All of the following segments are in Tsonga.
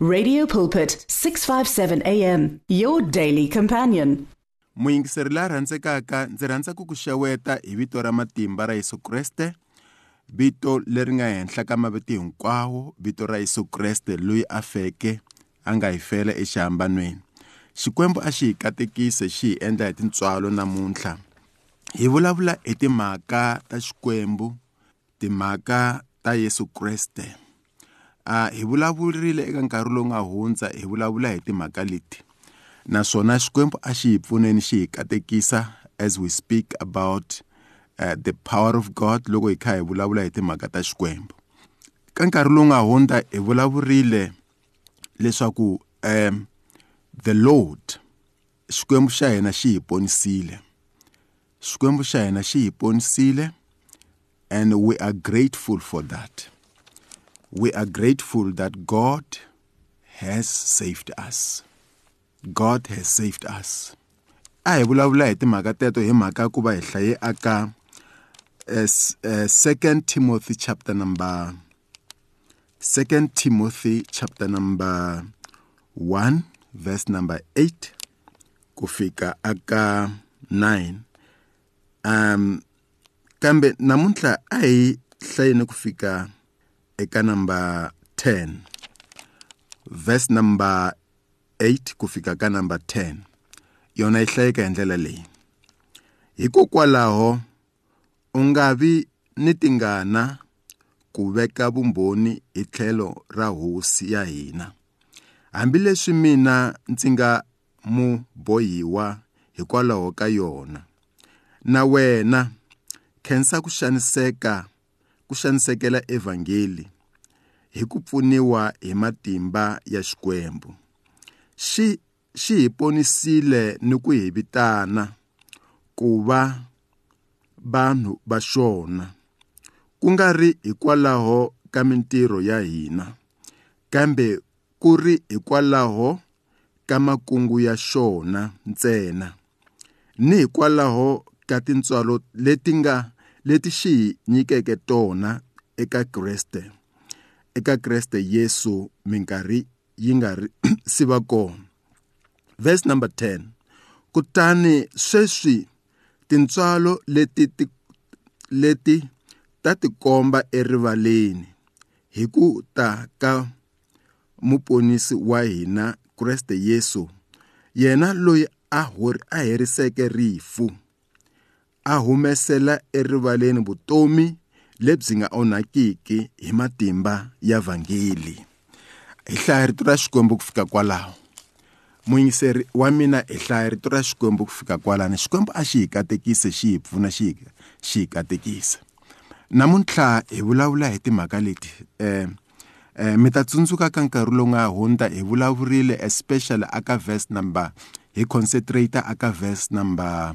Radio Pulpit 657 AM your daily companion. Muyingiseri la rhandzekaka ndzi rhandza ku ku xeweta hi vito ra matimba ra Yesu Kreste vito leri nga henhla ka mavito hinkwawo vito ra Yesu Kreste loyi a feke a nga hi fela exihambanweni. Xikwembu a xi katekise xi endla hi tintswalo namuntlha. Hi vulavula hi timhaka ta Xikwembu, timhaka ta Yesu Kreste. a hi vulavurile eka nkarhi lowu nga hundza hi vulavula hi timhaka leti naswona xikwembu a xi hi pfuneni xi hi katekisa as we speak about uh, the power of god loko hi kha hi vulavula hi timhaka ta xikwembu ka nkarhi lowu nga hundza hi vulavurile leswaku um the lord xikwembu xa hina xi hi ponisile xikwembu xa hina xi hi ponisile and we are grateful for that We are grateful that God has saved us. God has saved us. A hi vulavula hi timhaka teto hi mhaka ku va hi hlaye aka 2 eh, eh, Timothy chapter number 2 Timothy chapter number 1 verse number 8 ku fika aka 9 um kambe namuntlha a hi hlayeni ku fika eka number 10 verse number 8 ku fika ka number 10 yona yi hlayeka hi ndlela leyi hikokwalaho u nga vi ni tingana ku veka vumbhoni hi tlhelo ra hosi ya hina hambileswi mina ndzi nga mubohiwa hikwalaho ka yona na wena khensa ku xaniseka ku xanisekela evhangeli hi ku pfuniwa hi matimba ya Xikwembu. Xi xi hi ponisile ni ku hi vitana ku va vanhu va xona ku nga ri hikwalaho ka mintirho ya hina kambe ku ri hikwalaho ka makungu ya xona ntsena ni hikwalaho ka tintswalo leti nga leti xi hi nyikeke tona eka Kreste eka Kreste Yesu minkarhi yi nga ri si va kona verse number 10 kutani sweswi tintswalo leti ti, leti ta tikomba erivaleni hi ku ta ka muponisi wa hina Kreste Yesu yena loyi a hori a heriseke rifu a humesela erivaleni vutomi lebyi nga onhakiki hi matimba ya vhangeli hi hlaya rito ra xikwembu ku fika kwalaho muyingiseri wa mina hi hlaya rito ra xikwembu ku fika kwalano xikwembu a xi hi katekise xi hi pfuna xi xi hi katekise namuntlha hi vulavula hi timhaka leti um eh, mi ta tsundzuka ka nkarhi lowu nga hundza hi vulavurile especially aka verse number hi concentrator aka verse number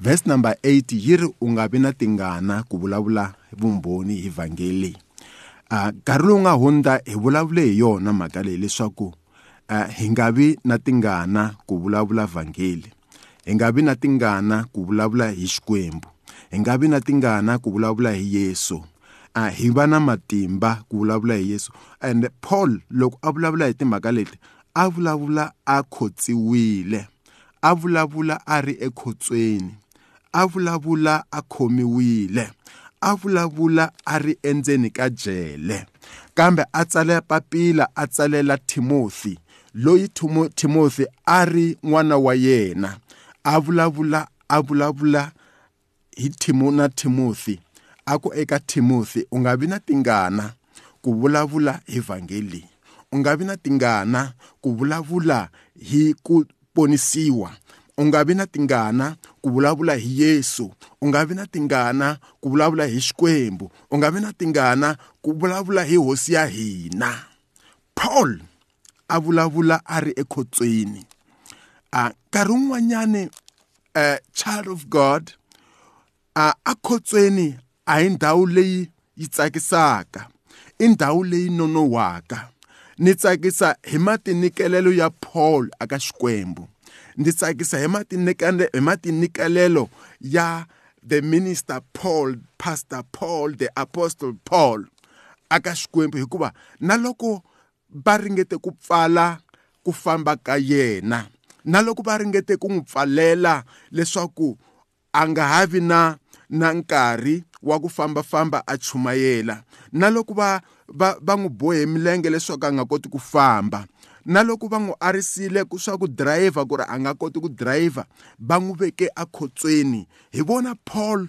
verse number 8 yiri u nga vi na tingana ku vulavula vumbhoni hi vhangeli a nkarhi lowu nga hundza hi vulavule hi yona mhaka leyi leswaku hi nga vi na tingana ku vulavula vhangeli hi nga vi na tingana ku vulavula hi xikwembu hi nga vi na tingana ku vulavula hi yesu a hi va na matimba ku vulavula hi yesu and paul loko a vulavula hi timhaka leti a vulavula a khotsiwile a vulavula a ri ekhotsweni a vulavula a khomiwile a vulavula a ri endzeni ka jele kambe a tsala papila a tsalela Timothy loyi Timothy a ri n'wana wa yena a vulavula a vulavula hi Timona Timothy a ku eka Timothy u nga vi na tingana ku vulavula hi vhangeli u nga vi na tingana ku vulavula hi ku ponisiwa u nga vi na tingana ku vulavula hi Yesu u nga vi na tingana ku vulavula hi Xikwembu u nga vi na tingana ku vulavula hi hosi ya hina Paul a vulavula a ri ekhotsweni a nkarhi wun'wanyani a e, child of God a a khotsweni a hi ndhawu leyi yi tsakisaka i ndhawu leyi nonowaka ni tsakisa hi matinikelelo ya Paul aka Xikwembu ndzi tsakisa hi hi matinyikelo ya the minister paul pastor paul the apostle paul aka xikwembu hikuva na loko va ringete ku pfala ku famba ka yena na loko va ringete ku n'wi pfalela leswaku a nga ha vi na na nkarhi wa ku fambafamba a chumayela na loko va va va n'wi bohe milenge leswaku a nga koti ku famba na loko va n'wi arisile ku swa ku dirayivha ku ri a nga koti ku dirayivha va n'wi veke ekhotsweni hi vona paul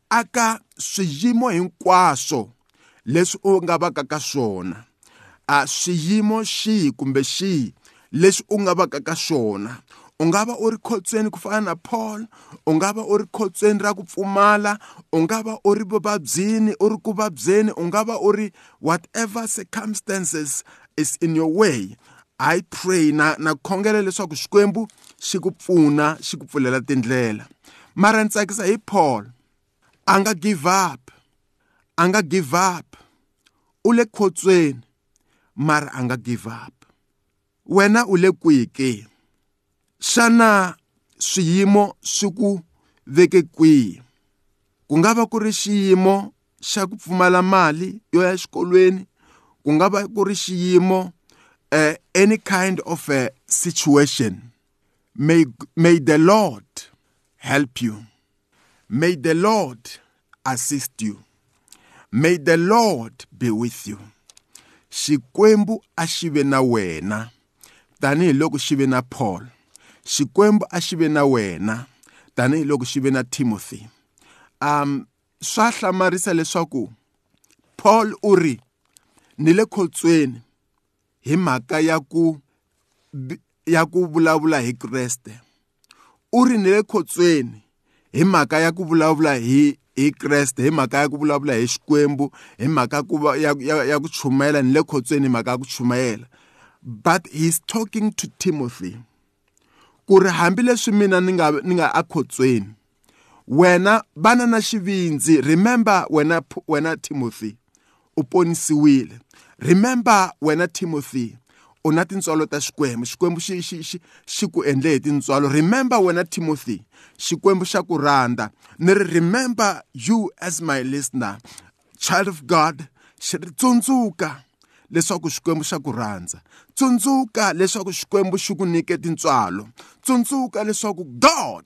aka swiyimo hinkwaso leswi u nga vaka ka swona a swiyimo xihi kumbe xihi leswi u nga vaka ka swona u nga va u ri khotsweni ku fana na paul u nga va u ri khotsweni ra ku pfumala u nga va u ri vuvabyini u ri ku vabyeni u nga va u ri whatever circumstances is in your way i pray na na khongela leswaku xikwembu xi ku pfuna xi ku pfulela tindlela mara ni tsakisa hi paul a nga give up a nga give up u le khotsweni mara a nga give up wena u le kwihi ke Xana swiyimo swi ku veke kwihi? Ku nga va ku ri xiyimo xa ku pfumala mali yo ya xikolweni, ku nga va ku ri xiyimo eh, any kind of a situation. May, may the Lord help you. May the Lord assist you. May the Lord be with you. Xikwembu a xi ve na wena tanihiloko xi ve na Paul. Xikwembu a xi ve na wena tanihiloko xi ve na Timothy. Um swa hlamarisa leswaku Paul u ri ni le khotsweni hi mhaka ya ku ya ku vulavula hi Kreste. U ri ni le khotsweni hi mhaka ya ku vulavula hi hi Kreste hi mhaka ya ku vulavula hi Xikwembu hi mhaka ku va ya, ya, ya ku chumayela ni le khotsweni hi mhaka ya ku chumayela but he's talking to Timothy ku ri hambileswi mina ni nga ni nga akhotsweni wena vana na xivindzi remember wena wena Timothy u ponisiwile remember wena Timothy u na tintswalo ta xikwembu xikwembu xi xi xi xi ku endle hi tintswalo remember wena Timothy xikwembu xa ku rhandza ni ri remember you as my listener child of God xi ri tsundzuka leswaku xikwembu xa ku rhandza tsundzuka leswaku xikwembu xi ku nyike tintswalo tsundzuka leswaku god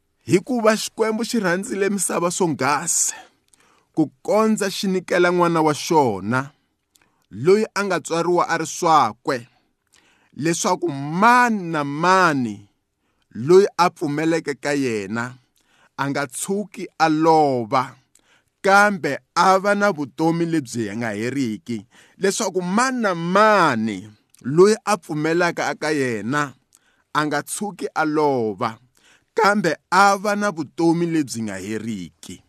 hikuva xikwembu xi rhandzile misava swonghasi ku kondza xi nikela n'wana wa xona loyi a nga tswariwa a ri swakwe leswaku mani na mani loyi a pfumeleke ka yena a nga tshuki a lova kambe a va na vutomi lebyi nga heriki leswaku mani na mani loyi a pfumelaka aka yena a nga tshuki a lova kambe a va na vutomi lebyi nga heriki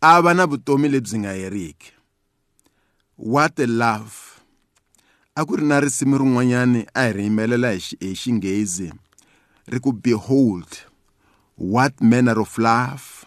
a na vutomi lebyi nga heriki what a love a na risimi rin'wanyani a hi ri yimbelela hi xinghezi ri ku behold what manner of love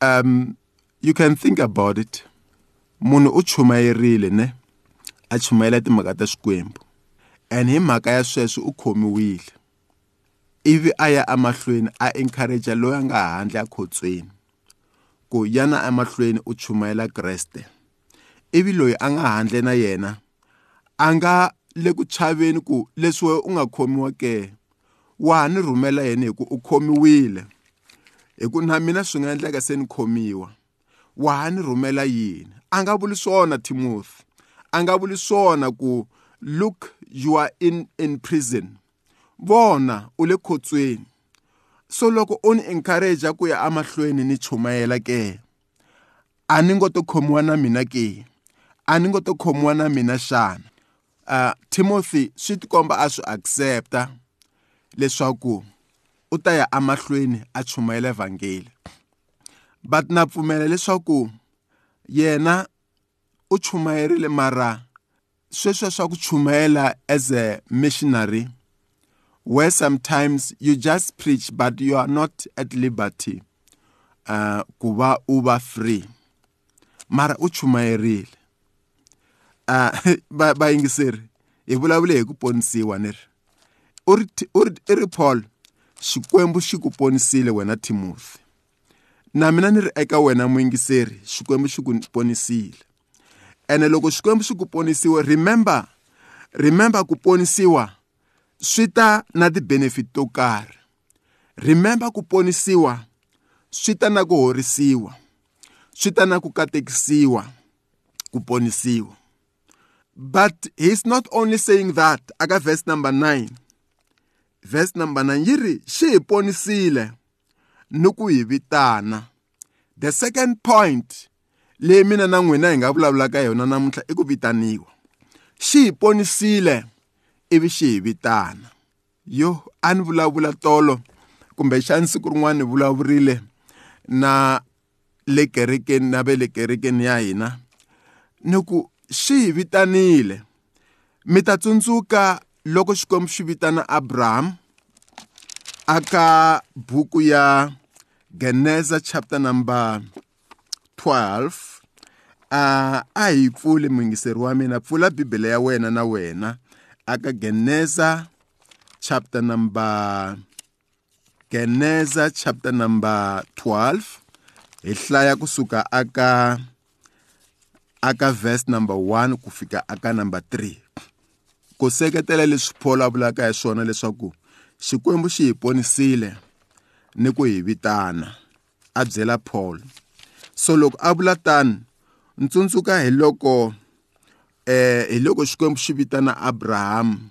um, you can think about it. Munhu u chumayerile ne a chumayela timhaka ta Xikwembu. And hi mhaka ya sweswo u khomiwile. ivi a ya emahlweni a encourage loyi a nga handle akhotsweni ku yana emahlweni u chumayela kreste ivi loyi a nga handle na yena a nga le ku chaveni ku leswi wena u nga khomiwa ke wa ni rhumela yena hi ku u khomiwile hi ku na mina swi nga endleka se ni khomiwa wa ni rhumela yini a nga vuli swona timothy a nga vuli swona ku look you are in in prison vona u le khotsweni so loko o ni encourage ku ya amahlweni ni chumayela ke a ni ngo to khomiwa na mina ke a ni ngo to khomiwa na mina xana uh, timothy swi tikomba a swi accepta leswaku u ta ya amahlweni a chumayela vhangeli but na pfumela leswaku yena u chumayerile mara sweswo swa ku chumayela as a missionary where sometimes you just preach but you are not at liberty uh kuba uba free mara u chumayerile uh ba bayingiseri hi vulavule hi ku ponisiwa ni ri u ri paul xikwembu xi ku ponisile wena timothy na mina ni ri eka wena muyingiseri xikwembu xi ku ponisile ene loko xikwembu xi ku ponisiwe remember remember ku ponisiwa swi ta na ti-benefit to karhi remember ku ponisiwa swi ta na ku horisiwa swi ta na ku katekisiwa ku ponisiwa but he's not only saying that aka verse number 9 verse number 9 yi ri xi hi ponisile ni ku hi vitana the second point leyi mina na n'wina hi nga vulavulaka yona namuntlha i ku vitaniwa xi hi ponisile ivi xi hi vitana yo a ni vulavula tolo kumbexani siku rin'wana ni vulavurile na le kerekeni na ve le kerekeni ya hina ni ku xi hi vitanile mi ta tsundzuka loko xikwembu xi vitana abrahamu aka buku ya geneza chapter number 12 uh, a hi pfuli muyingiseri wa mina pfula bibele ya wena na wena aka Geneza chapter number Geneza chapter number 12 hi hlaya kusuka aka aka verse number 1 ku fika aka number 3 ku seketela leswi Paul a vulaka hi swona leswaku Xikwembu xi hi ponisile ni ku hi vitana a byela Paul so loko a vula tani ntsundzuka hi loko eh hi loko xikwembu xi vitana Abraham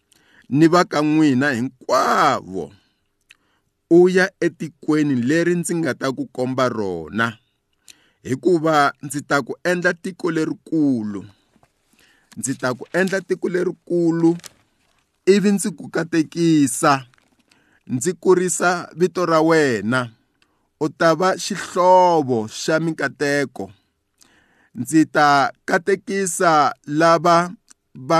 ni va ka n'wina hinkwavo u ya etikweni leri ndzi nga ta ku komba rona hikuva ndzi ta ku endla tiko lerikulu ndzi ta ku endla tiko lerikulu ivi ndzi ku katekisa ndzi kurisa vito ra wena u ta va xihlovo xa minkateko ndzi ta katekisa lava va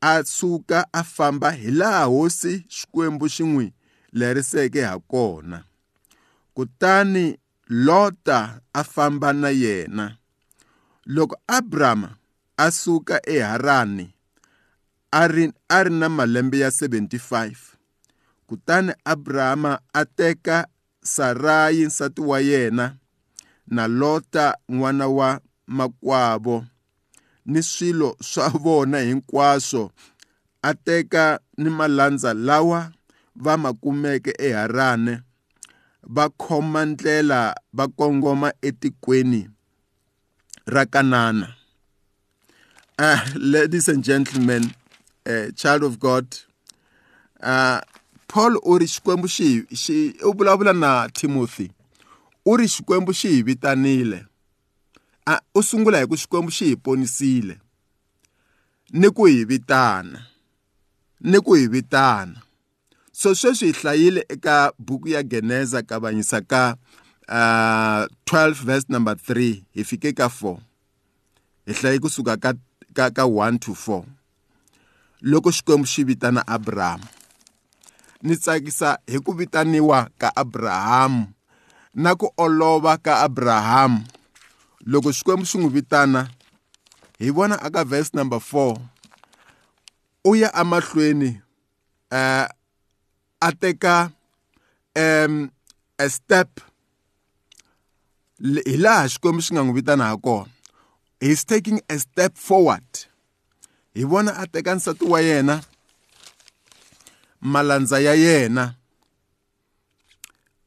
a suka a famba hi laha hosi xikwembu xi n'wi leriseke hakona kutani lota a famba na yena loko abrama a suka eharani a ri a ri na malembe ya 75 kutani abrahama a teka sarayi nsati wa yena na lota n'wana wa makwavo ni swilo swa vona hinkwaswo a teka ni malandza lawa va ma kumeke eHarane va khoma ndlela va kongoma etikweni ra Kanana. Uh, ladies and gentlemen, uh, child of God, uh, Paul u ri xikwembu xi xi u vulavula na Timothy u ri xikwembu xi hi vitanile a u sungula hi ku xikwembu xi hi ponisile ni ku hi vitana ni ku hi vitana so sweswi hi hlayile eka buku ya geneza kavanyisa ka uh, ah, 12 verse number 3 hi fike ka 4 hi hlaye kusuka ka, ka, ka 1 to 4 loko xikwembu xi vitana abrahamu ni tsakisa hi ku vitaniwa ka abrahamu na ku olova ka abrahamu loko xikwembu xi n'wi vitana hi vona aka verse number 4 u ya emahlweni um uh, eh, a teka um a step hi laha xikwembu xi nga n'wi vitana ha kona he's taking a step forward hi vona a teka nsati wa yena malandza ya yena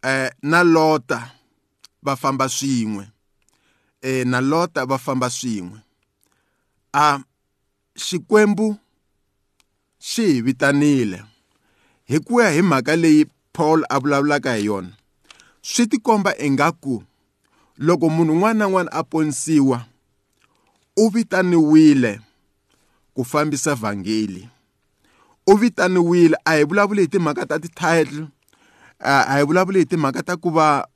eh na lota va famba swin'we eh na lota va famba swin'we a xikwembu xi hi vitanile hi ku ya hi mhaka leyi Paul a vulavulaka hi yona swi tikomba ingaku loko munhu un'wana na un'wana a ponisiwa u vitaniwile ku fambisa vhangeli u vitaniwile a hi vulavuli hi timhaka ta ti-title a hi vulavuli hi timhaka ta ku va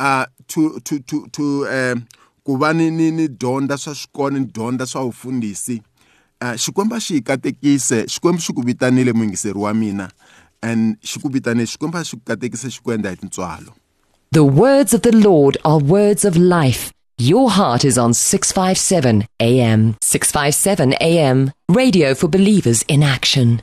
uh, to to to to um, ku va ni ni ni dyondza swa swikolo ni dyondza swa vufundhisi uh, xikwembu xi hi katekise xikwembu xi ku vitanile muyingiseri wa mina and xi ku vitanile xikwembu xi ku katekise xi ku endla hi tintswalo The words of the Lord are words of life. Your heart is on 657 AM. 657 AM. Radio for believers in action.